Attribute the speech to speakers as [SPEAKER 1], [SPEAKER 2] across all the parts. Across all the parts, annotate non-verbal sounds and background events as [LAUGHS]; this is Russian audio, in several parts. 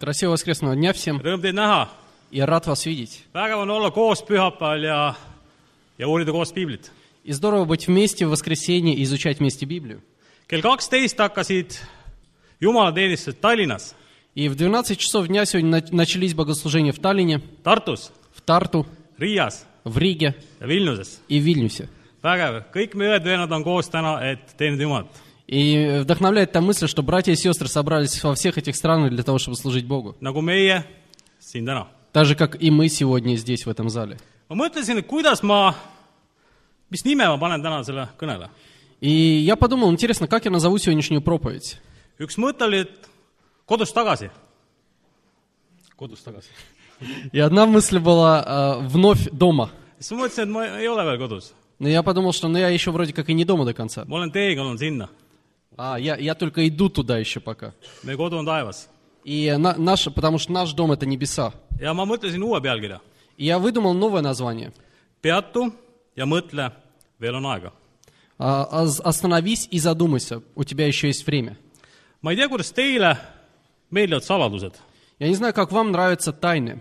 [SPEAKER 1] Красивого воскресного дня всем и рад вас видеть. И здорово быть вместе в воскресенье и изучать вместе Библию.
[SPEAKER 2] kell kaksteist hakkasid jumalateenistused Tallinnas,
[SPEAKER 1] И в 12 часов дня сегодня на- начались богослужения в Таллине,
[SPEAKER 2] Tartus,
[SPEAKER 1] в Тарту,
[SPEAKER 2] Riias
[SPEAKER 1] в Риге
[SPEAKER 2] ja Vilniuses.
[SPEAKER 1] и в Вильнюсе.
[SPEAKER 2] vägev, kõik me õed-vennad on koos täna, et teenida Jumalat.
[SPEAKER 1] И вдохновляет та мысль, что братья и сестры собрались во всех этих странах для того, чтобы служить Богу. Так же, как и мы сегодня здесь, в этом зале.
[SPEAKER 2] kõnele.
[SPEAKER 1] И я подумал, интересно, как я назову сегодняшнюю проповедь?
[SPEAKER 2] üks mõte oli, et kodust tagasi. kodust tagasi.
[SPEAKER 1] Одна мысль была э, «вновь дома».
[SPEAKER 2] siis ma mõtlesin, et ma ei ole veel kodus.
[SPEAKER 1] Но я подумал, что ну, я еще вроде как и не дома до конца.
[SPEAKER 2] ma olen olnud sinna.
[SPEAKER 1] А, я, я только иду туда еще пока.
[SPEAKER 2] meie kodu on taevas.
[SPEAKER 1] И на- наш, потому что наш дом это небеса.
[SPEAKER 2] ja ma mõtlesin uue pealkirja.
[SPEAKER 1] И я выдумал новое название.
[SPEAKER 2] peatu ja mõtle, veel on aega.
[SPEAKER 1] А, оз- остановись и задумайся, у тебя еще есть время.
[SPEAKER 2] ma ei tea, kuidas teile meeldivad saladused.
[SPEAKER 1] Я не знаю, как вам нравятся тайны.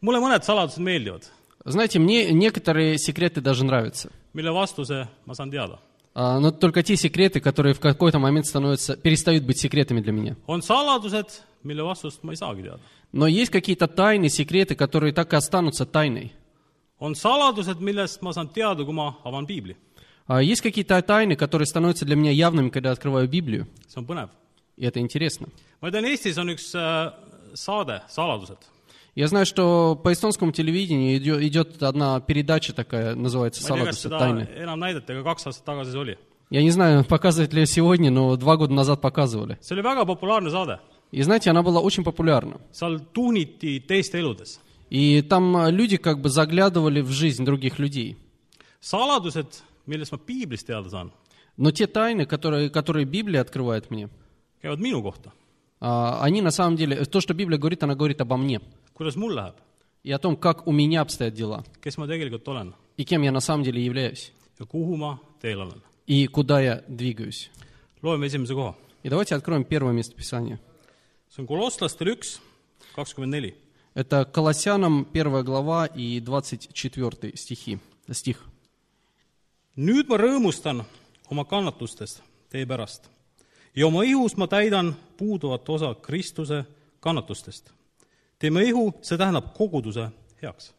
[SPEAKER 2] mulle mõned saladused meeldivad,
[SPEAKER 1] Знаете, мне некоторые секреты даже нравятся.
[SPEAKER 2] mille vastuse ma saan teada.
[SPEAKER 1] А, но только те секреты, которые в какой-то момент становятся, перестают быть секретами для меня.
[SPEAKER 2] on saladused , mille vastust ma ei saagi teada .
[SPEAKER 1] Но есть какие-то тайны, секреты, которые так и останутся тайной.
[SPEAKER 2] on saladused , millest ma saan teada , kui ma avan piibli .
[SPEAKER 1] А есть какие-то тайны, которые становятся для меня явными, когда я открываю Библию.
[SPEAKER 2] see on põnev .
[SPEAKER 1] И это интересно.
[SPEAKER 2] ma tean , Eestis on üks äh, saade , Saladused .
[SPEAKER 1] Я знаю, что по эстонскому телевидению идет, идет одна передача такая, называется
[SPEAKER 2] ma ei tea, kas
[SPEAKER 1] «Saladused
[SPEAKER 2] seda
[SPEAKER 1] тайны».
[SPEAKER 2] enam näidati, aga kaks aastat tagasi see oli.
[SPEAKER 1] Я не знаю, показывают ли сегодня, но два года назад показывали.
[SPEAKER 2] see oli väga populaarne saade.
[SPEAKER 1] И знаете, она была очень популярна.
[SPEAKER 2] seal tuuniti teiste eludes.
[SPEAKER 1] И там а, люди как бы заглядывали в жизнь других людей.
[SPEAKER 2] saladused, millest ma piiblist teada saan,
[SPEAKER 1] Но те тайны, которые, которые Библия открывает мне,
[SPEAKER 2] käivad minu kohta.
[SPEAKER 1] а, они на самом деле, то, что Библия говорит, она говорит обо мне.
[SPEAKER 2] Kuidas mul läheb,
[SPEAKER 1] И о том, как у меня обстоят дела.
[SPEAKER 2] kes ma tegelikult olen
[SPEAKER 1] И кем я на самом деле являюсь.
[SPEAKER 2] ja kuhu ma teel olen.
[SPEAKER 1] И куда я двигаюсь.
[SPEAKER 2] loeme esimese koha.
[SPEAKER 1] И давайте откроем первое место Писания.
[SPEAKER 2] see on koloslastel üks, kakskümmend neli.
[SPEAKER 1] Это Колоссянам 1 глава и 24 стихи, стих.
[SPEAKER 2] nüüd ma rõõmustan oma kannatustest teie pärast ja oma ihus ma täidan puuduvat osa Kristuse kannatustest. Teeme ihu, see tähendab koguduse heaks.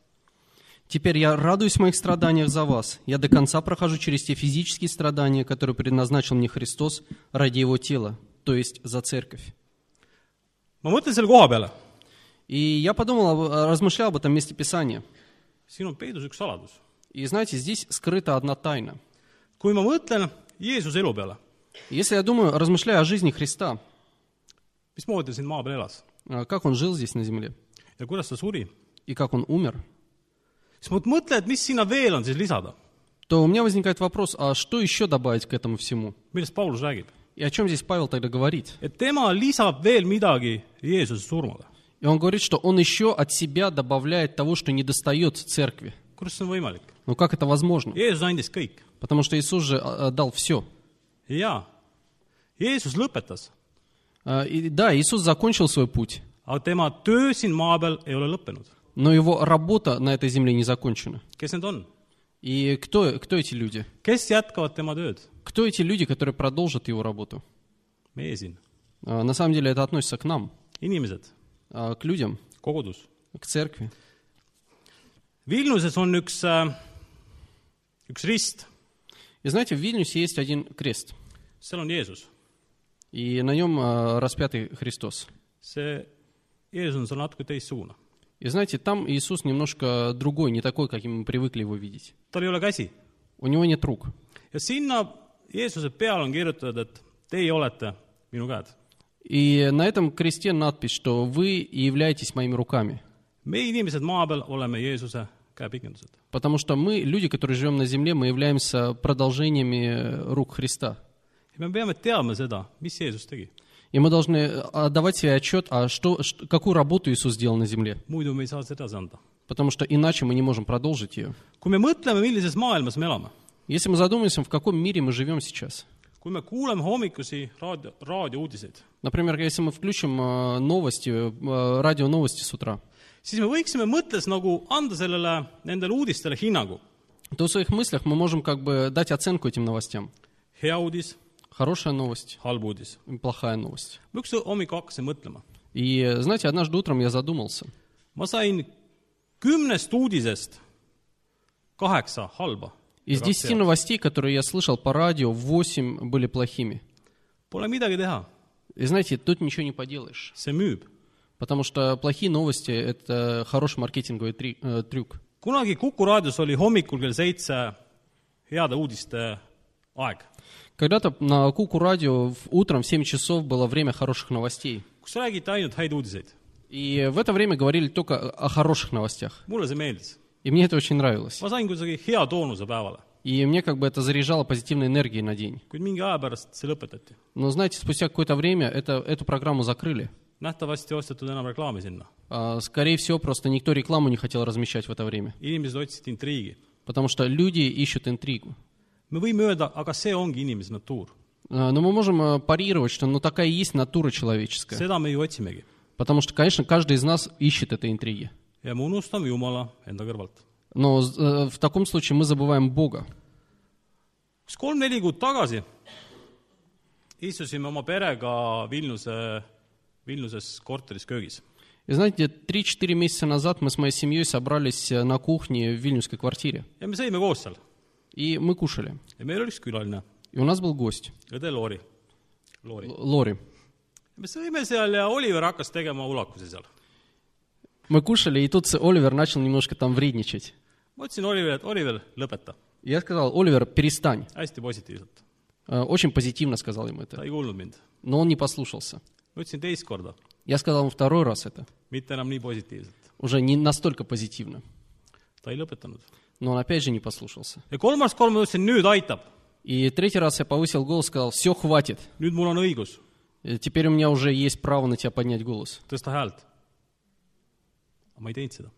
[SPEAKER 1] Теперь я радуюсь в моих страданиях за вас. Я до конца прохожу через те физические страдания, которые предназначил мне Христос ради Его тела, то есть за церковь.
[SPEAKER 2] ma mõtlen selle koha peale,
[SPEAKER 1] И я подумал, размышлял об этом месте Писания.
[SPEAKER 2] siin on peidus üks saladus.
[SPEAKER 1] И знаете, здесь скрыта одна тайна.
[SPEAKER 2] kui ma mõtlen Jeesuse elu peale,
[SPEAKER 1] Если я думаю, размышляя о жизни Христа,
[SPEAKER 2] mismoodi siin maa peal elas
[SPEAKER 1] как Он жил здесь на земле
[SPEAKER 2] ja kuidas ta suri,
[SPEAKER 1] и как Он умер,
[SPEAKER 2] siis ma mõtlen, et mis sinna veel on siis lisada,
[SPEAKER 1] то у меня возникает вопрос, а что еще добавить к этому всему?
[SPEAKER 2] millest Paulus räägib.
[SPEAKER 1] И о чем здесь Павел тогда говорит?
[SPEAKER 2] et tema lisab veel midagi Jeesuse.
[SPEAKER 1] И он говорит, что он еще от себя добавляет того, что не достает церкви.
[SPEAKER 2] kuidas see on võimalik?
[SPEAKER 1] Ну как это возможно?
[SPEAKER 2] Jeesus andis kõik
[SPEAKER 1] Потому что Иисус же а, отдал все.
[SPEAKER 2] jaa, Jeesus lõpetas,
[SPEAKER 1] А, И да, Иисус закончил свой путь,
[SPEAKER 2] aga tema töö siin maa peal ei ole lõppenud.
[SPEAKER 1] но его работа на этой земле не закончена.
[SPEAKER 2] kes need on?
[SPEAKER 1] И кто, кто эти люди?
[SPEAKER 2] kes jätkavad tema tööd?
[SPEAKER 1] Кто эти люди, которые продолжат его работу?
[SPEAKER 2] meie siin,
[SPEAKER 1] А, На самом деле это относится к нам,
[SPEAKER 2] inimesed,
[SPEAKER 1] а, к людям,
[SPEAKER 2] kogudus.
[SPEAKER 1] к церкви.
[SPEAKER 2] Vilniuses on üks, üks rist,
[SPEAKER 1] И знаете, в Вильнюсе есть один крест,
[SPEAKER 2] seal on Jeesus.
[SPEAKER 1] И на нем а, распятый Христос.
[SPEAKER 2] see Jeesus on natuke teistsugune.
[SPEAKER 1] И знаете, там Иисус немножко другой, не такой, каким мы привыкли его видеть. У него нет рук.
[SPEAKER 2] ja sinna Jeesuse peale on kirjutatud, et teie olete minu käed.
[SPEAKER 1] И на этом кресте надпись, что вы являетесь моими руками.
[SPEAKER 2] meie inimesed maa peal oleme Jeesuse käepikendused.
[SPEAKER 1] Потому что мы, люди, которые живем на земле, мы являемся продолжениями рук Христа.
[SPEAKER 2] Me peame teadma seda, mis Jeesus tegi.
[SPEAKER 1] И мы должны отдавать себе отчет, а что, что- какую работу Иисус сделал на земле.
[SPEAKER 2] muidu me ei saa seda edasi anda.
[SPEAKER 1] Потому что иначе мы не можем продолжить ее.
[SPEAKER 2] kui me mõtleme, millises maailmas me elame,
[SPEAKER 1] Если мы задумаемся, в каком мире мы живем сейчас,
[SPEAKER 2] kui me kuuleme hommikusi raadio, raadiouudiseid,
[SPEAKER 1] Например, если мы включим э, новости, э, радионовости с утра,
[SPEAKER 2] siis me võiksime mõttes nagu anda sellele, nendele uudistele hinnangu.
[SPEAKER 1] то в своих мыслях мы можем как бы дать оценку этим новостям.
[SPEAKER 2] hea uudis,
[SPEAKER 1] Хорошая новость,
[SPEAKER 2] halb uudis .
[SPEAKER 1] и плохая новость.
[SPEAKER 2] ma üks hommik hakkasin mõtlema ,
[SPEAKER 1] И, э, знаете, однажды утром я задумался.
[SPEAKER 2] ma sain kümnest uudisest kaheksa halba .
[SPEAKER 1] Из десяти новостей, которые я слышал по радио, восемь были плохими.
[SPEAKER 2] Pole midagi teha ,
[SPEAKER 1] И знаете, тут ничего не поделаешь.
[SPEAKER 2] see müüb .
[SPEAKER 1] Потому что плохие новости – это хороший маркетинговый три- э, трюк.
[SPEAKER 2] kunagi Kuku raadios oli hommikul kell seitse heade uudiste aeg,
[SPEAKER 1] Когда-то на Куку радио утром в 7 часов было время хороших новостей.
[SPEAKER 2] kus räägiti ainult häid uudiseid.
[SPEAKER 1] И в это время говорили только о хороших новостях.
[SPEAKER 2] mulle see meeldis.
[SPEAKER 1] И мне это очень нравилось.
[SPEAKER 2] ma sain kuidagi hea toonuse päevale,
[SPEAKER 1] И мне как бы это заряжало позитивной энергией на день.
[SPEAKER 2] kuid mingi aja pärast see lõpetati.
[SPEAKER 1] Но знаете, спустя какое-то время это, эту программу закрыли.
[SPEAKER 2] nähtavasti ostetud enam reklaami sinna.
[SPEAKER 1] А, Скорее всего, просто никто рекламу не хотел размещать в это время.
[SPEAKER 2] inimesed otsisid intriigi.
[SPEAKER 1] Потому что люди ищут интригу.
[SPEAKER 2] Me võime öelda, aga see ongi inimese natuur.
[SPEAKER 1] А, Но мы можем э, парировать, что ну такая есть натура человеческая.
[SPEAKER 2] seda me ju otsimegi.
[SPEAKER 1] Потому что, конечно, каждый из нас ищет этой интриги.
[SPEAKER 2] ja me unustame Jumala enda kõrvalt.
[SPEAKER 1] Но э, в таком случае мы забываем Бога.
[SPEAKER 2] üks kolm-neli kuud tagasi istusime oma perega Vilniuse, Vilniuses korteris köögis.
[SPEAKER 1] И знаете, 3-4 месяца назад мы с моей семьей собрались э, на кухне в вильнюсской квартире.
[SPEAKER 2] ja me sõime koos seal
[SPEAKER 1] И мы кушали.
[SPEAKER 2] ja meil oli üks külaline,
[SPEAKER 1] И у нас был гость,
[SPEAKER 2] õde.
[SPEAKER 1] Л- Лори.
[SPEAKER 2] me sõime seal ja Oliver hakkas tegema ulakusi seal.
[SPEAKER 1] Мы кушали, и тут Оливер начал немножко там вредничать.
[SPEAKER 2] ma ütlesin Oliverile, et Oliver, lõpeta,
[SPEAKER 1] Я сказал, Оливер, перестань.
[SPEAKER 2] hästi positiivselt.
[SPEAKER 1] Э, Очень позитивно сказал ему
[SPEAKER 2] ta
[SPEAKER 1] это.
[SPEAKER 2] ei kuulnud mind.
[SPEAKER 1] Но он не послушался.
[SPEAKER 2] ma ütlesin teist korda,
[SPEAKER 1] Я сказал ему второй раз это.
[SPEAKER 2] mitte enam nii positiivselt.
[SPEAKER 1] Уже не настолько позитивно.
[SPEAKER 2] Ta ei lõpetanud.
[SPEAKER 1] Но он опять же не послушался.
[SPEAKER 2] ja kolmas kord ma ütlesin, nüüd aitab,
[SPEAKER 1] И третий раз я повысил голос, сказал, все, хватит.
[SPEAKER 2] nüüd mul on õigus
[SPEAKER 1] Э, Теперь у меня уже есть право на тебя поднять голос.
[SPEAKER 2] tõsta häält. aga ma ei teinud seda.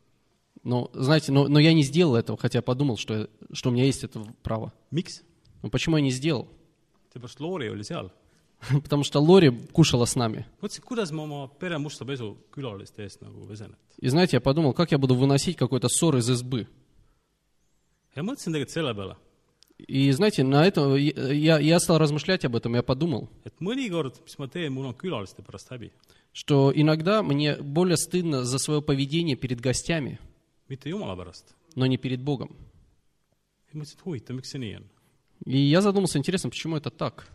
[SPEAKER 1] Но, знаете, но, но я не сделал этого, хотя подумал, что, что у меня есть это право.
[SPEAKER 2] miks?
[SPEAKER 1] Но почему я не сделал?
[SPEAKER 2] seepärast Loori oli seal. [LAUGHS]
[SPEAKER 1] Потому что Лори кушала с нами. И знаете, я подумал, как я буду выносить какой-то ссор из избы. И знаете, на это я, я стал размышлять об этом, я подумал, что иногда мне более стыдно за свое поведение перед гостями, но не перед Богом. И я задумался, интересно, почему это так?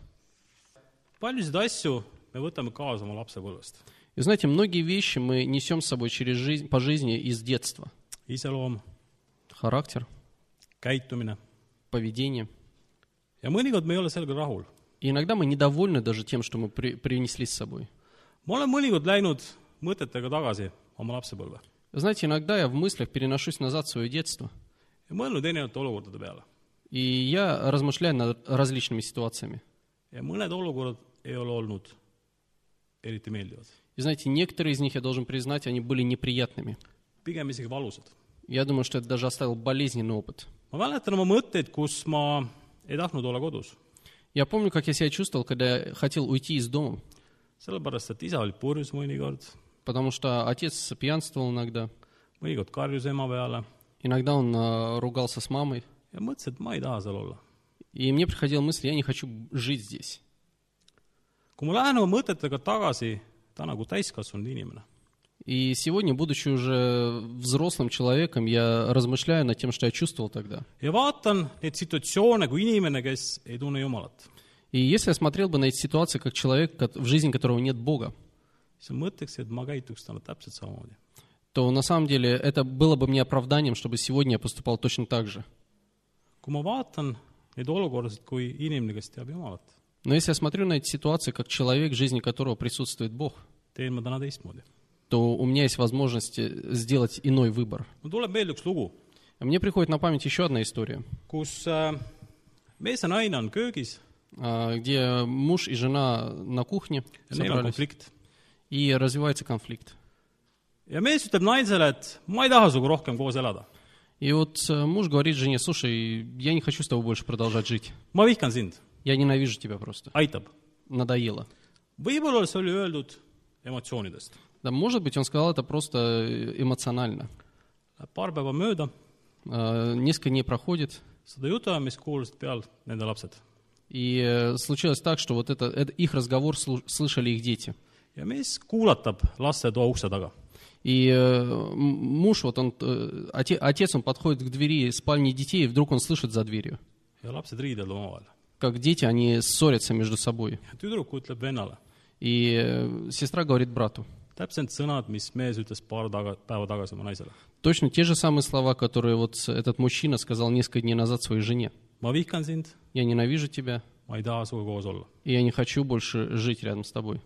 [SPEAKER 2] Paljusid asju me võtame kaasa oma lapsepõlvest.
[SPEAKER 1] И знаете, многие вещи мы несем с собой через жизнь, по жизни из детства.
[SPEAKER 2] iseloom,
[SPEAKER 1] Характер,
[SPEAKER 2] käitumine
[SPEAKER 1] поведение.
[SPEAKER 2] ja mõnikord me ei ole sellega rahul.
[SPEAKER 1] И иногда мы недовольны даже тем, что мы при- принесли с собой.
[SPEAKER 2] ma olen mõnikord läinud mõtetega tagasi oma lapsepõlve
[SPEAKER 1] Знаете, иногда я в мыслях переношусь назад в свое детство,
[SPEAKER 2] ja mõelnud erinevate olukordade peale.
[SPEAKER 1] и я размышляю над различными ситуациями.
[SPEAKER 2] ja mõned olukorrad ei ole olnud eriti meeldivad,
[SPEAKER 1] И знаете, некоторые из них, я должен признать, они были неприятными.
[SPEAKER 2] pigem isegi valusad.
[SPEAKER 1] Я думаю, что это даже оставил болезненный опыт.
[SPEAKER 2] ma mäletan oma mõtteid, kus ma ei tahtnud olla kodus,
[SPEAKER 1] Я помню, как я себя чувствовал, когда я хотел уйти из дома,
[SPEAKER 2] sellepärast et isa oli purjus mõnikord,
[SPEAKER 1] потому что отец пьянствовал иногда,
[SPEAKER 2] mõnikord karjus ema peale
[SPEAKER 1] иногда он а, ругался с мамой,
[SPEAKER 2] ja mõtlesin, et ma ei taha seal olla.
[SPEAKER 1] и мне приходила мысль, я не хочу жить здесь.
[SPEAKER 2] Kui ma lähen oma mõtetega tagasi, ta nagu täiskasvanud inimene,
[SPEAKER 1] И сегодня, будучи уже взрослым человеком, я размышляю над тем, что я чувствовал тогда. И если я смотрел бы на эти ситуации как человек, в жизни которого нет Бога, то на самом деле это было бы мне оправданием, чтобы сегодня я поступал точно так же.
[SPEAKER 2] kui ma vaatan neid olukordasid kui inimene, kes teab Jumalat,
[SPEAKER 1] Но если я смотрю на эти ситуации как человек, в жизни которого присутствует Бог, то у меня есть возможность э, сделать иной выбор.
[SPEAKER 2] lugu,
[SPEAKER 1] Мне приходит на память еще одна история,
[SPEAKER 2] köögis.
[SPEAKER 1] А, где муж и жена на кухне собрались, и развивается конфликт. И вот э, муж говорит жене, слушай, я не хочу с тобой больше продолжать жить. Я ненавижу тебя просто.
[SPEAKER 2] aitab.
[SPEAKER 1] Надоело.
[SPEAKER 2] võib-olla see oli öeldud emotsioonidest.
[SPEAKER 1] Да, может быть, он сказал это просто э, эмоционально.
[SPEAKER 2] Paar päeva mööda,
[SPEAKER 1] Э, Несколько дней проходит,
[SPEAKER 2] seda jutuajamist kuulasid peal nende lapsed.
[SPEAKER 1] и э, случилось так, что вот это, это- их разговор слу- слышали их дети.
[SPEAKER 2] ja mees kuulatab lastetoa ukse taga.
[SPEAKER 1] И э, м- муж, вот он, э, оте- отец, он подходит к двери спальни детей, и вдруг он слышит за дверью,
[SPEAKER 2] ja lapsed riidlevad omavahel.
[SPEAKER 1] Как дети, они ссорятся между собой.
[SPEAKER 2] tüdruk ütleb vennale,
[SPEAKER 1] И э, сестра говорит брату,
[SPEAKER 2] täpselt sõnad, mis mees ütles paar taga, päeva tagasi oma naisele.
[SPEAKER 1] точно те же самые слова, которые вот этот мужчина сказал несколько дней назад своей жене.
[SPEAKER 2] ma vihkan sind,
[SPEAKER 1] Я ненавижу тебя,
[SPEAKER 2] ma ei taha sinuga koos olla.
[SPEAKER 1] и я не хочу больше жить рядом с тобой.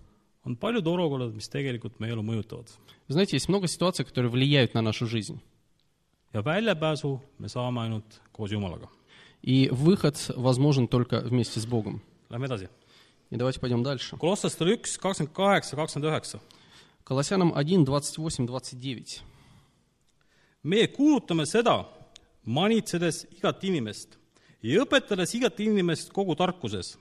[SPEAKER 2] on paljud olukorrad, mis tegelikult meie elu mõjutavad.
[SPEAKER 1] Вы знаете, есть много ситуаций, которые влияют на нашу жизнь.
[SPEAKER 2] ja väljapääsu me saame ainult koos Jumalaga.
[SPEAKER 1] И выход возможен только вместе с Богом.
[SPEAKER 2] Lähme edasi .
[SPEAKER 1] И давайте пойдем дальше.
[SPEAKER 2] Kolosslastel üks , kakskümmend kaheksa , kakskümmend üheksa .
[SPEAKER 1] Колоссянам 1, 28, 29.
[SPEAKER 2] meie kuulutame seda , manitsedes igat inimest ja õpetades igat inimest kogu tarkuses ,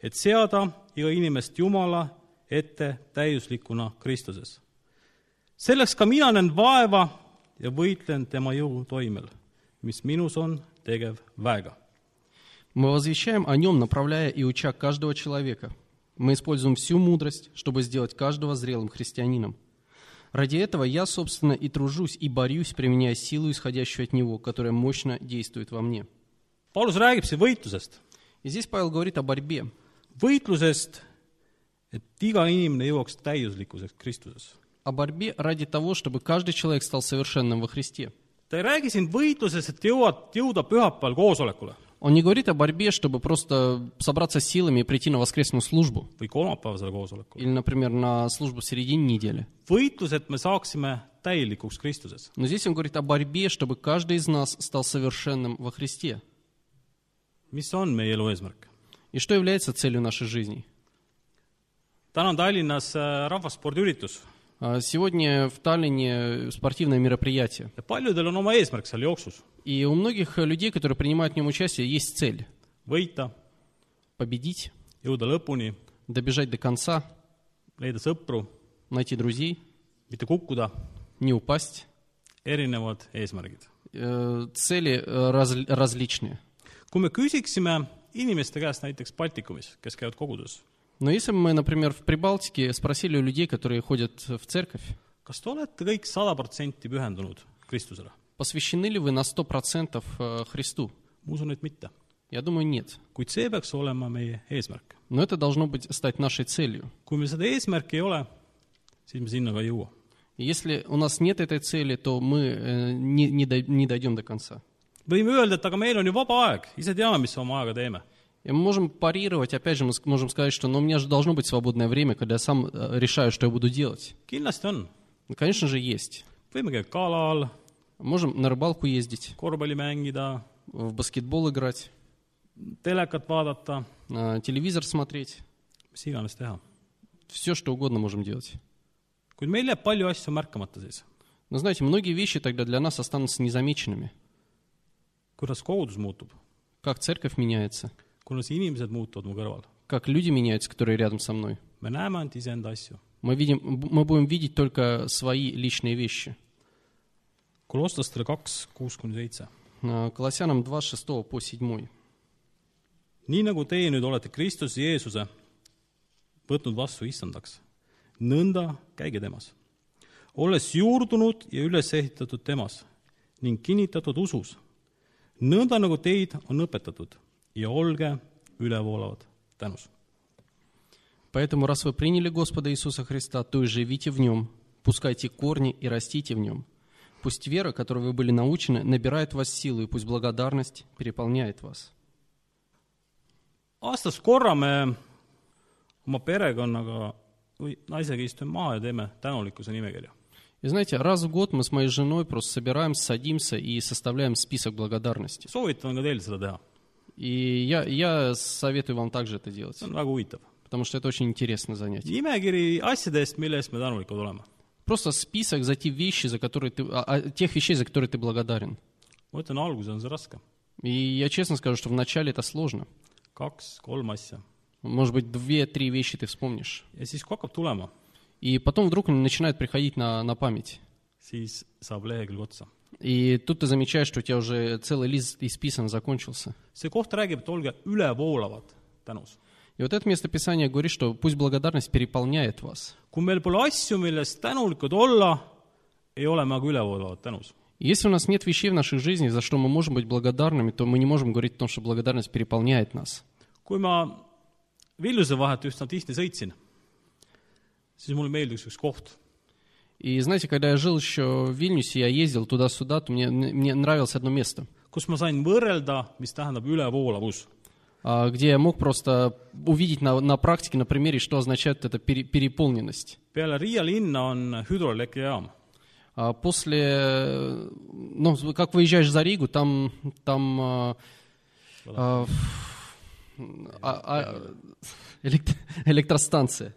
[SPEAKER 2] et seada iga inimest Jumala ette täiuslikuna Kristuses . selleks ka mina näen vaeva ja võitlen tema jõu toimel , mis minus on tegev väega .
[SPEAKER 1] Мы возвещаем о нем, направляя и уча каждого человека. Мы используем всю мудрость, чтобы сделать каждого зрелым христианином. Ради этого я, собственно, и тружусь, и борюсь, применяя силу, исходящую от него, которая мощно действует во мне.
[SPEAKER 2] Paulus räägib siin võitlusest,
[SPEAKER 1] И здесь Павел говорит о борьбе.
[SPEAKER 2] võitlusest, et iga inimene jõuaks täiuslikkuseks Kristuses.
[SPEAKER 1] О борьбе ради того, чтобы каждый человек стал совершенным во Христе.
[SPEAKER 2] Ta ei räägi siin võitlusest, et jõuad, jõuda pühapäeval koosolekule
[SPEAKER 1] Он не говорит о борьбе, чтобы просто собраться силами и прийти на воскресную службу.
[SPEAKER 2] või kolmapäevasele koosolekule.
[SPEAKER 1] Или, например, на службу в середине недели.
[SPEAKER 2] võitlus, et me saaksime täielikuks Kristuses.
[SPEAKER 1] Но здесь он говорит о борьбе, чтобы каждый из нас стал совершенным во Христе.
[SPEAKER 2] mis on meie elu eesmärk?
[SPEAKER 1] И что является целью нашей жизни?
[SPEAKER 2] täna on Tallinnas äh, rahvaspordiüritus
[SPEAKER 1] Сегодня в Таллине спортивное мероприятие.
[SPEAKER 2] ja paljudel on oma eesmärk seal jooksus ,
[SPEAKER 1] И у многих людей, которые принимают в нем участие, есть цель
[SPEAKER 2] võita ,
[SPEAKER 1] победить,
[SPEAKER 2] jõuda lõpuni ,
[SPEAKER 1] добежать до конца,
[SPEAKER 2] leida sõpru ,
[SPEAKER 1] найти друзей,
[SPEAKER 2] mitte kukkuda ,
[SPEAKER 1] не упасть.
[SPEAKER 2] erinevad eesmärgid .
[SPEAKER 1] Э, Цели э, раз- различные.
[SPEAKER 2] kui me küsiksime inimeste käest näiteks Baltikumis , kes käivad koguduses ,
[SPEAKER 1] Но если бы мы, например, в Прибалтике спросили у людей, которые ходят в церковь,
[SPEAKER 2] kas te olete kõik sada protsenti pühendunud Kristusele ?
[SPEAKER 1] посвящены ли вы на 100% э, Христу?
[SPEAKER 2] ma usun , et mitte .
[SPEAKER 1] Я думаю, нет.
[SPEAKER 2] kuid see peaks olema meie eesmärk .
[SPEAKER 1] Но это должно быть стать нашей целью.
[SPEAKER 2] kui meil seda eesmärki ei ole , siis me sinna ka ei jõua .
[SPEAKER 1] И Если у нас нет этой цели, то мы э, не, не, дой- не дойдем до конца.
[SPEAKER 2] võime öelda , et aga meil on ju vaba aeg , ise teame , mis oma ajaga teeme .
[SPEAKER 1] И мы можем парировать, опять же, мы можем сказать, что ну, у меня же должно быть свободное время, когда я сам э, решаю, что я буду делать. Ну, конечно же, есть. Можем на рыбалку ездить, в баскетбол играть, телевизор смотреть. Все, что угодно можем делать. Но знаете, многие вещи тогда для нас останутся незамеченными. Как церковь меняется,
[SPEAKER 2] kuidas inimesed muutuvad mu kõrval .
[SPEAKER 1] как люди меняются, которые рядом со мной.
[SPEAKER 2] me näeme ainult iseenda asju .
[SPEAKER 1] Мы, видим, мы будем видеть только свои личные вещи.
[SPEAKER 2] kolosslastele kaks , kuus kuni seitse .
[SPEAKER 1] Э, Колоссянам 2, 6 по 7.
[SPEAKER 2] nii nagu teie nüüd olete Kristuse Jeesuse võtnud vastu issandaks , nõnda käige temas , olles juurdunud ja üles ehitatud temas ning kinnitatud usus , nõnda nagu teid on õpetatud ja olge ülevoolavad tänus .
[SPEAKER 1] Поэтому, раз вы приняли Господа Иисуса Христа, то и живите в Нем, пускайте корни и растите в Нем. Пусть вера, которой вы были научены, набирает в вас силу, и пусть благодарность переполняет вас.
[SPEAKER 2] aastas korra me oma perekonnaga või naisega istume maha ja teeme tänulikkuse nimekirja .
[SPEAKER 1] И знаете, раз в год мы с моей женой просто собираемся, садимся и составляем список благодарности.
[SPEAKER 2] soovitan ka teil seda teha ,
[SPEAKER 1] И я, я советую вам также это делать,
[SPEAKER 2] see on väga huvitav.
[SPEAKER 1] потому что это очень интересное занятие.
[SPEAKER 2] nimekiri asjadest, mille eest me tänulikud oleme.
[SPEAKER 1] Просто список за те вещи, за которые ты, а- а, тех вещей, за которые ты благодарен.
[SPEAKER 2] ma ütlen, alguses on see raske.
[SPEAKER 1] И я честно скажу, что вначале это сложно.
[SPEAKER 2] kaks-kolm asja.
[SPEAKER 1] Может быть, две-три вещи ты вспомнишь.
[SPEAKER 2] ja siis, kui hakkab tulema,
[SPEAKER 1] И потом вдруг они начинают приходить на, на память.
[SPEAKER 2] siis saab lehekülg otsa.
[SPEAKER 1] И тут ты замечаешь, что у тебя уже целый лист исписан, закончился.
[SPEAKER 2] see koht räägib, et olge ülevoolavad tänus.
[SPEAKER 1] И вот это местописание говорит, что пусть благодарность переполняет вас.
[SPEAKER 2] kui meil pole asju, millest tänulikud olla, ei ole me aga ülevoolavad tänus.
[SPEAKER 1] Если у нас нет вещей в нашей жизни, за что мы можем быть благодарными, то мы не можем говорить о том, что благодарность переполняет нас.
[SPEAKER 2] kui ma Vilniuse vahet üsna tihti sõitsin, siis mulle meeldis üks koht.
[SPEAKER 1] И знаете, когда я жил еще в Вильнюсе, я ездил туда-сюда, то мне, мне нравилось одно место,
[SPEAKER 2] kus ma sain võrrelda , mis tähendab ülevoolavus .
[SPEAKER 1] а, где я мог просто увидеть на, на практике, на примере, что означает эта пере- переполненность.
[SPEAKER 2] peale Riia linna on hüdroelektrijaam .
[SPEAKER 1] А После, ну, как выезжаешь за Ригу, там, там а, а, а, а, элект- электростанция.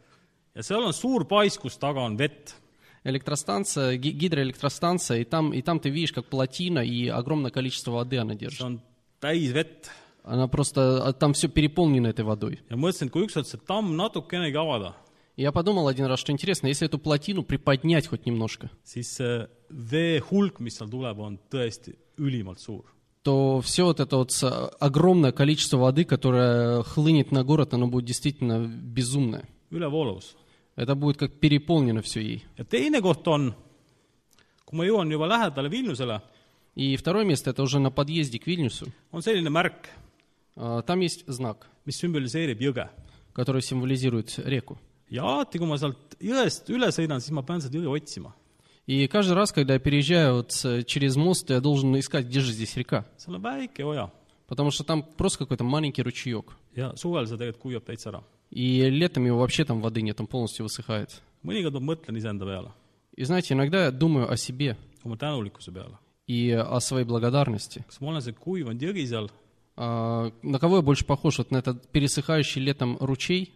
[SPEAKER 2] ja seal on suur pais , kus taga on vett .
[SPEAKER 1] Электростанция, ги- гидроэлектростанция, и там, и там ты видишь, как плотина и огромное количество воды она держит. Она просто, а там все переполнено этой водой.
[SPEAKER 2] ja mõtlesin, kui ükskord see tamm natukenegi avada,
[SPEAKER 1] я подумал один раз, что интересно, если эту плотину приподнять хоть немножко,
[SPEAKER 2] siis see vee hulk, mis seal tuleb, on tõesti ülimalt suur.
[SPEAKER 1] то все вот это вот огромное количество воды, которое хлынет на город, оно будет действительно безумное.
[SPEAKER 2] ülevoolavus.
[SPEAKER 1] Это будет как переполнено все ей.
[SPEAKER 2] ja teine koht on , kui ma jõuan juba lähedale Vilniusele ,
[SPEAKER 1] И второе место, это уже на подъезде к Вильнюсу.
[SPEAKER 2] on selline märk ,
[SPEAKER 1] А, Там есть знак,
[SPEAKER 2] mis sümboliseerib jõge .
[SPEAKER 1] который символизирует реку.
[SPEAKER 2] ja alati , kui ma sealt jõest üle sõidan , siis ma pean seda jõge otsima .
[SPEAKER 1] И каждый раз, когда я переезжаю вот с- через мост, я должен искать, где же здесь река.
[SPEAKER 2] seal on väike oja
[SPEAKER 1] Потому что там просто какой-то маленький ручеек.
[SPEAKER 2] ja suvel see tegelikult kuivab täitsa ära .
[SPEAKER 1] И летом его вообще там воды нет, он полностью высыхает. И знаете, иногда я думаю о себе и о своей благодарности. А, на кого я больше похож? Вот на этот пересыхающий летом ручей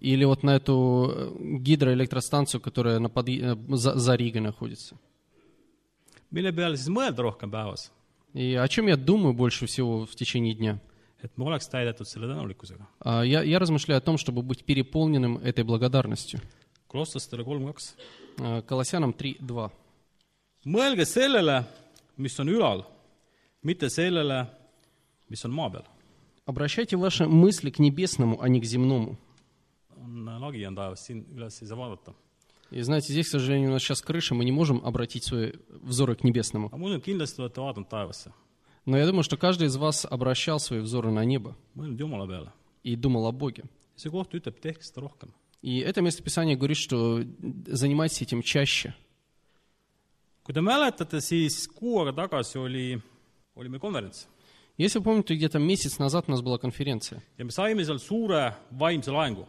[SPEAKER 1] или вот на эту э, гидроэлектростанцию, которая на подъ- э, за, за Ригой находится? И о чем я думаю больше всего в течение дня? А, Я, я размышляю о том, чтобы быть переполненным этой благодарностью. А, Колоссянам 3.2.
[SPEAKER 2] mõelge sellele, mis on ülal, mitte sellele, mis on maa peal.
[SPEAKER 1] Обращайте ваши мысли к небесному, а не к земному.
[SPEAKER 2] on lagi on taevas, siin üles ei saa vaadata.
[SPEAKER 1] И знаете, здесь, к сожалению, у нас сейчас крыша, мы не можем обратить свои взоры к небесному.
[SPEAKER 2] aga usun, et kindlasti olete vaadanud taevasse,
[SPEAKER 1] Но я думаю, что каждый из вас обращал свои взоры на небо и думал о Боге. И это местописание говорит, что занимайтесь этим чаще.
[SPEAKER 2] kui te mäletate, siis kuu aega tagasi oli, oli meil konverents
[SPEAKER 1] Если вы помните, где-то месяц назад у нас была конференция,
[SPEAKER 2] ja me saime seal suure vaimse laengu.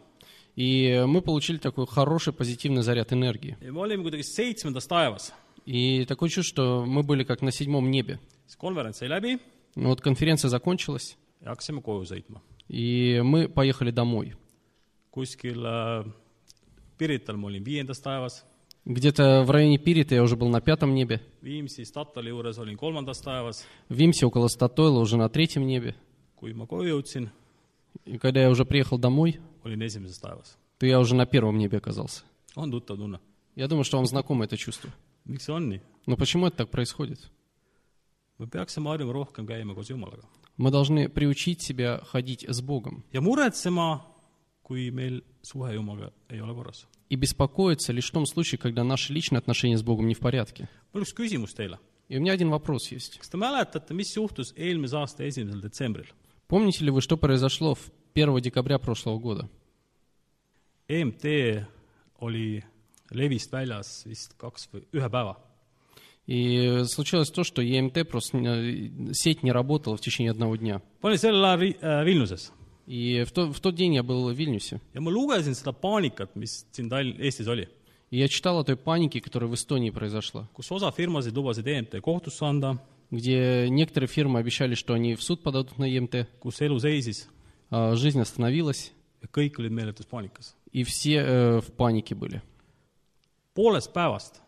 [SPEAKER 1] и мы получили такой хороший позитивный заряд энергии.
[SPEAKER 2] ja me olime kuidagi seitsmendas taevas.
[SPEAKER 1] И такое чувство, что мы были как на седьмом небе.
[SPEAKER 2] Siis konverents sai läbi
[SPEAKER 1] Но вот конференция закончилась,
[SPEAKER 2] ja hakkasime koju sõitma.
[SPEAKER 1] и мы поехали домой.
[SPEAKER 2] kuskil äh, Pirital ma olin viiendas taevas,
[SPEAKER 1] Где-то в районе Пирита я уже был на пятом небе,
[SPEAKER 2] Viimsi Statoili juures olin kolmandas taevas,
[SPEAKER 1] в Вимсе около Статойла уже на третьем небе.
[SPEAKER 2] kui ma koju jõudsin,
[SPEAKER 1] И когда я уже приехал домой,
[SPEAKER 2] olin esimeses taevas.
[SPEAKER 1] то я уже на первом небе оказался.
[SPEAKER 2] on tuttav tunne.
[SPEAKER 1] Я думаю, что вам знакомо это чувство.
[SPEAKER 2] miks see on nii?
[SPEAKER 1] Но почему это так происходит?
[SPEAKER 2] me peaksime harjuma rohkem käima koos Jumalaga
[SPEAKER 1] Мы должны приучить себя ходить с Богом
[SPEAKER 2] korras.
[SPEAKER 1] и беспокоиться лишь в том случае, когда наши личные отношения с Богом не в порядке. И у меня один вопрос есть. Помните ли вы, что произошло в 1 декабря прошлого года?
[SPEAKER 2] EMT oli levist väljas vist kaks või ühe päeva.
[SPEAKER 1] И случилось то, что ЕМТ просто не- сеть не работала в течение одного дня.
[SPEAKER 2] ma olin sel ajal Ri- äh, Vilniuses
[SPEAKER 1] И в, то- в тот день я был в Вильнюсе.
[SPEAKER 2] ja ma lugesin seda paanikat , mis siin Tall- , Eestis oli ,
[SPEAKER 1] И я читал о той панике, которая в Эстонии произошла,
[SPEAKER 2] kus osa firmasid lubasid EMT kohtusse anda ,
[SPEAKER 1] где некоторые фирмы обещали, что они в суд подадут на ЕМТ,
[SPEAKER 2] kus elu seisis
[SPEAKER 1] а жизнь остановилась,
[SPEAKER 2] ja kõik olid meeletus paanikas .
[SPEAKER 1] и все э, в панике были.
[SPEAKER 2] poolest päevast ,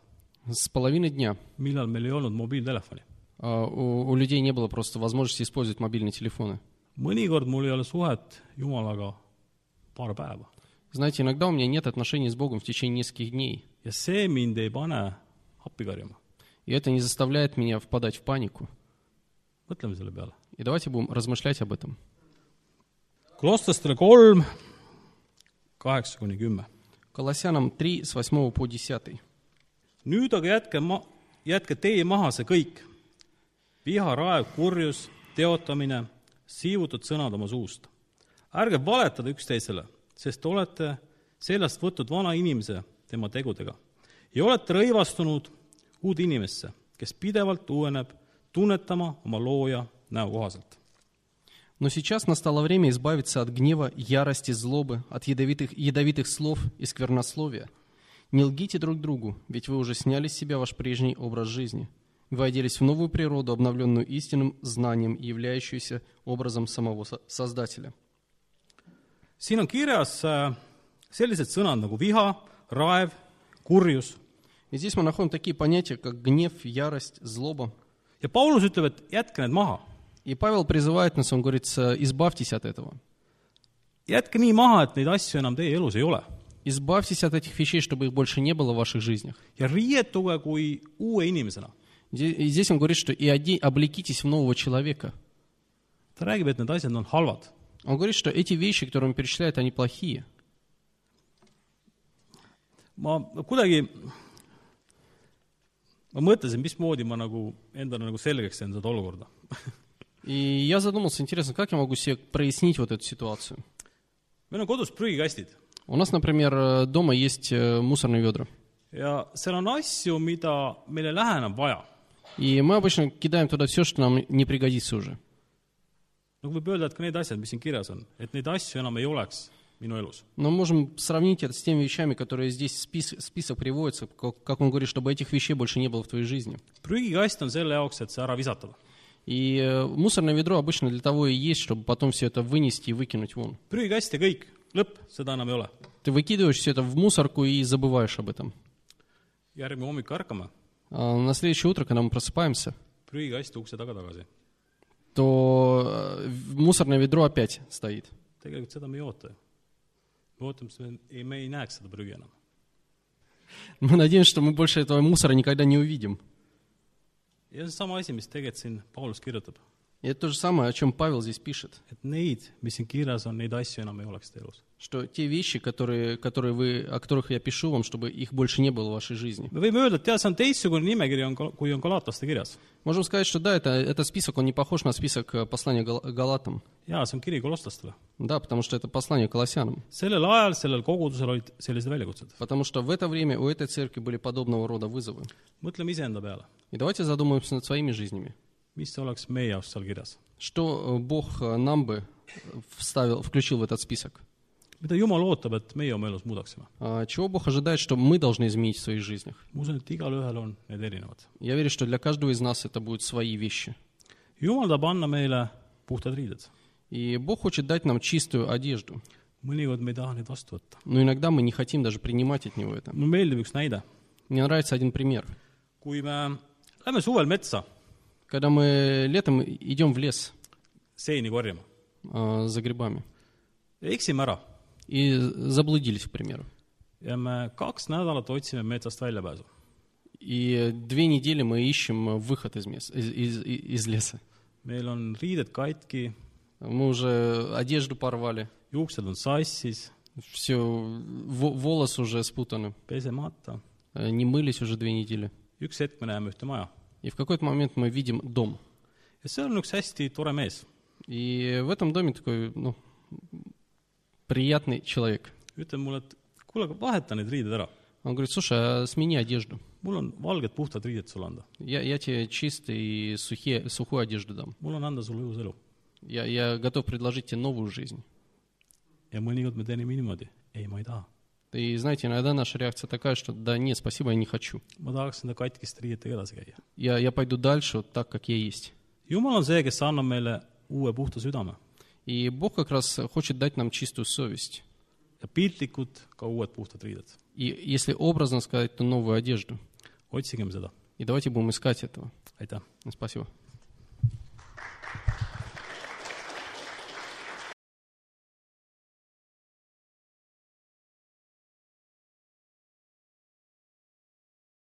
[SPEAKER 1] С половины дня,
[SPEAKER 2] millal meil ei olnud mobiiltelefoni,
[SPEAKER 1] А, У, у людей не было просто возможности использовать мобильные телефоны.
[SPEAKER 2] mõnikord mul ei ole suhet Jumalaga paar päeva
[SPEAKER 1] Знаете, иногда у меня нет отношений с Богом в течение нескольких дней.
[SPEAKER 2] ja see mind ei pane appi karjuma.
[SPEAKER 1] И это не заставляет меня впадать в панику.
[SPEAKER 2] mõtleme selle peale.
[SPEAKER 1] И давайте будем размышлять об этом.
[SPEAKER 2] Klostrastele kolm, kaheksa kuni kümme.
[SPEAKER 1] Колоссянам 3, с 8 по 10.
[SPEAKER 2] nüüd aga jätke ma- , jätke teie maha see kõik , viha , raev , kurjus , teotamine , siivutud sõnad oma suust . ärge valetada üksteisele , sest te olete seljast võtnud vana inimese tema tegudega ja olete rõivastunud uut inimesse , kes pidevalt uueneb , tunnetama oma looja näo kohaselt .
[SPEAKER 1] Но сейчас настало время избавиться от гнева, ярости, злобы, от ядовитых, ядовитых слов и сквернословия. Не лгите друг другу, ведь вы уже сняли с себя ваш прежний образ жизни. Вы оделись в новую природу, обновленную истинным знанием являющуюся образом самого Со- Создателя.
[SPEAKER 2] siin on kirjas äh, sellised sõnad nagu viha, raev, kurjus
[SPEAKER 1] И здесь мы находим такие понятия, как гнев, ярость, злоба.
[SPEAKER 2] ja Paulus ütleb, et jätke need maha.
[SPEAKER 1] И Павел призывает нас, он говорит, «С- избавьтесь от этого.
[SPEAKER 2] jätke nii maha, et neid asju enam teie elus ei ole.
[SPEAKER 1] Избавьтесь от этих вещей, чтобы их больше не было в ваших жизнях.
[SPEAKER 2] ja riietuge kui uue inimesena .
[SPEAKER 1] Де- И здесь он говорит, что и оде- облекитесь в нового человека.
[SPEAKER 2] ta räägib , et need asjad on halvad .
[SPEAKER 1] Он говорит, что эти вещи, которые он перечисляет, они плохие.
[SPEAKER 2] ma kuidagi , ma mõtlesin , mismoodi ma nagu endale nagu selgeks teen seda olukorda .
[SPEAKER 1] И я задумался, интересно, как я могу себе прояснить вот эту ситуацию?
[SPEAKER 2] meil on kodus prügikastid
[SPEAKER 1] У нас, например, дома есть э, мусорные ведра.
[SPEAKER 2] ja seal on asju, mida meil ei lähe enam vaja.
[SPEAKER 1] И мы обычно кидаем туда все, что нам не пригодится уже.
[SPEAKER 2] nagu võib öelda, et ka need asjad, mis siin kirjas on, et neid asju enam ei oleks minu elus.
[SPEAKER 1] Но можем сравнить это с теми вещами, которые здесь в спис- список приводится, как как он говорит, чтобы этих вещей больше не было в твоей жизни.
[SPEAKER 2] prügikast on selle jaoks, et see ära visatada.
[SPEAKER 1] И э, мусорное ведро обычно для того и есть, чтобы потом все это вынести и выкинуть вон.
[SPEAKER 2] prügikast ja kõik, lõpp, seda enam ei ole.
[SPEAKER 1] Ты выкидываешь все это в мусорку и забываешь об этом.
[SPEAKER 2] järgmine hommik ärkame,
[SPEAKER 1] А на следующее утро, когда мы просыпаемся,
[SPEAKER 2] prügikast ukse taga tagasi.
[SPEAKER 1] то э, мусорное ведро опять стоит.
[SPEAKER 2] tegelikult seda me ei oota ju. me ootame, et me ei, me ei näeks seda prügi enam.
[SPEAKER 1] Мы надеемся, что мы больше этого мусора никогда не увидим.
[SPEAKER 2] ja see on sama asi, mis tegelikult siin Paulus kirjutab.
[SPEAKER 1] И это то же самое, о чем Павел здесь пишет.
[SPEAKER 2] et neid, mis siin kirjas on, neid asju enam ei oleks teie elus.
[SPEAKER 1] Что те вещи, которые, которые вы, о которых я пишу вам, чтобы их больше не было в вашей жизни.
[SPEAKER 2] me võime öelda, et tead, see on teistsugune nimekiri, on, kui on kirjas.
[SPEAKER 1] Можем сказать, что да, это, этот список, он не похож на список э, послания Гал- Галатам.
[SPEAKER 2] jaa, see on kiri kolostlastele.
[SPEAKER 1] Да, потому что это послание Колоссянам.
[SPEAKER 2] sellel ajal sellel kogudusel olid sellised väljakutsed.
[SPEAKER 1] Потому что в это время у этой церкви были подобного рода вызовы.
[SPEAKER 2] mõtleme iseenda peale,
[SPEAKER 1] И давайте задумаемся над своими жизнями.
[SPEAKER 2] Mis oleks meie jaoks seal kirjas.
[SPEAKER 1] Что э, Бог э, нам бы э, вставил, включил в этот список?
[SPEAKER 2] mida Jumal ootab, et meie oma elus muudaksime?
[SPEAKER 1] А, Чего Бог ожидает, что мы должны изменить в своих жизнях?
[SPEAKER 2] ma usun, et igalühel on need erinevad.
[SPEAKER 1] Я верю, что для каждого из нас это будут свои вещи.
[SPEAKER 2] Jumal tahab anda meile puhtad riided.
[SPEAKER 1] И Бог хочет дать нам чистую одежду.
[SPEAKER 2] mõnikord me ei taha neid vastu võtta.
[SPEAKER 1] Но иногда мы не хотим даже принимать от Него это.
[SPEAKER 2] mulle meeldib üks näide.
[SPEAKER 1] Мне нравится один пример.
[SPEAKER 2] kui me lähme suvel metsa
[SPEAKER 1] Когда мы летом идем в лес
[SPEAKER 2] seeni korjama
[SPEAKER 1] а, за грибами.
[SPEAKER 2] Eksime ära.
[SPEAKER 1] И заблудились, к примеру,
[SPEAKER 2] ja me kaks nädalat otsime metsast väljapääsu,
[SPEAKER 1] и две недели мы ищем выход из, мес- из, из- из леса.
[SPEAKER 2] meil on riided katki,
[SPEAKER 1] Мы уже одежду порвали,
[SPEAKER 2] juuksed on sassis,
[SPEAKER 1] все, волосы уже спутаны,
[SPEAKER 2] pesemata.
[SPEAKER 1] э, не мылись уже две недели.
[SPEAKER 2] üks hetk me näeme ühte maja
[SPEAKER 1] И в какой-то момент мы видим дом.
[SPEAKER 2] ja seal on üks hästi tore mees,
[SPEAKER 1] И в этом доме такой, ну, приятный человек.
[SPEAKER 2] ütleb mulle, et kuule, aga vaheta need riided ära.
[SPEAKER 1] Он говорит, слушай, а смени одежду.
[SPEAKER 2] mul on valged puhtad riided sulle anda,
[SPEAKER 1] Я, я тебе чистый, сухие, сухую одежду дам.
[SPEAKER 2] mul on anda sulle uus elu.
[SPEAKER 1] Я, я готов предложить тебе новую жизнь.
[SPEAKER 2] ja mõnikord me teeme niimoodi, ei, ma ei taha.
[SPEAKER 1] И знаете, иногда наша реакция такая, что да нет, спасибо, я не хочу. Я, я пойду дальше вот так, как я есть. И Бог как раз хочет дать нам чистую совесть. И если образно сказать, то новую одежду. И давайте будем искать этого. Спасибо.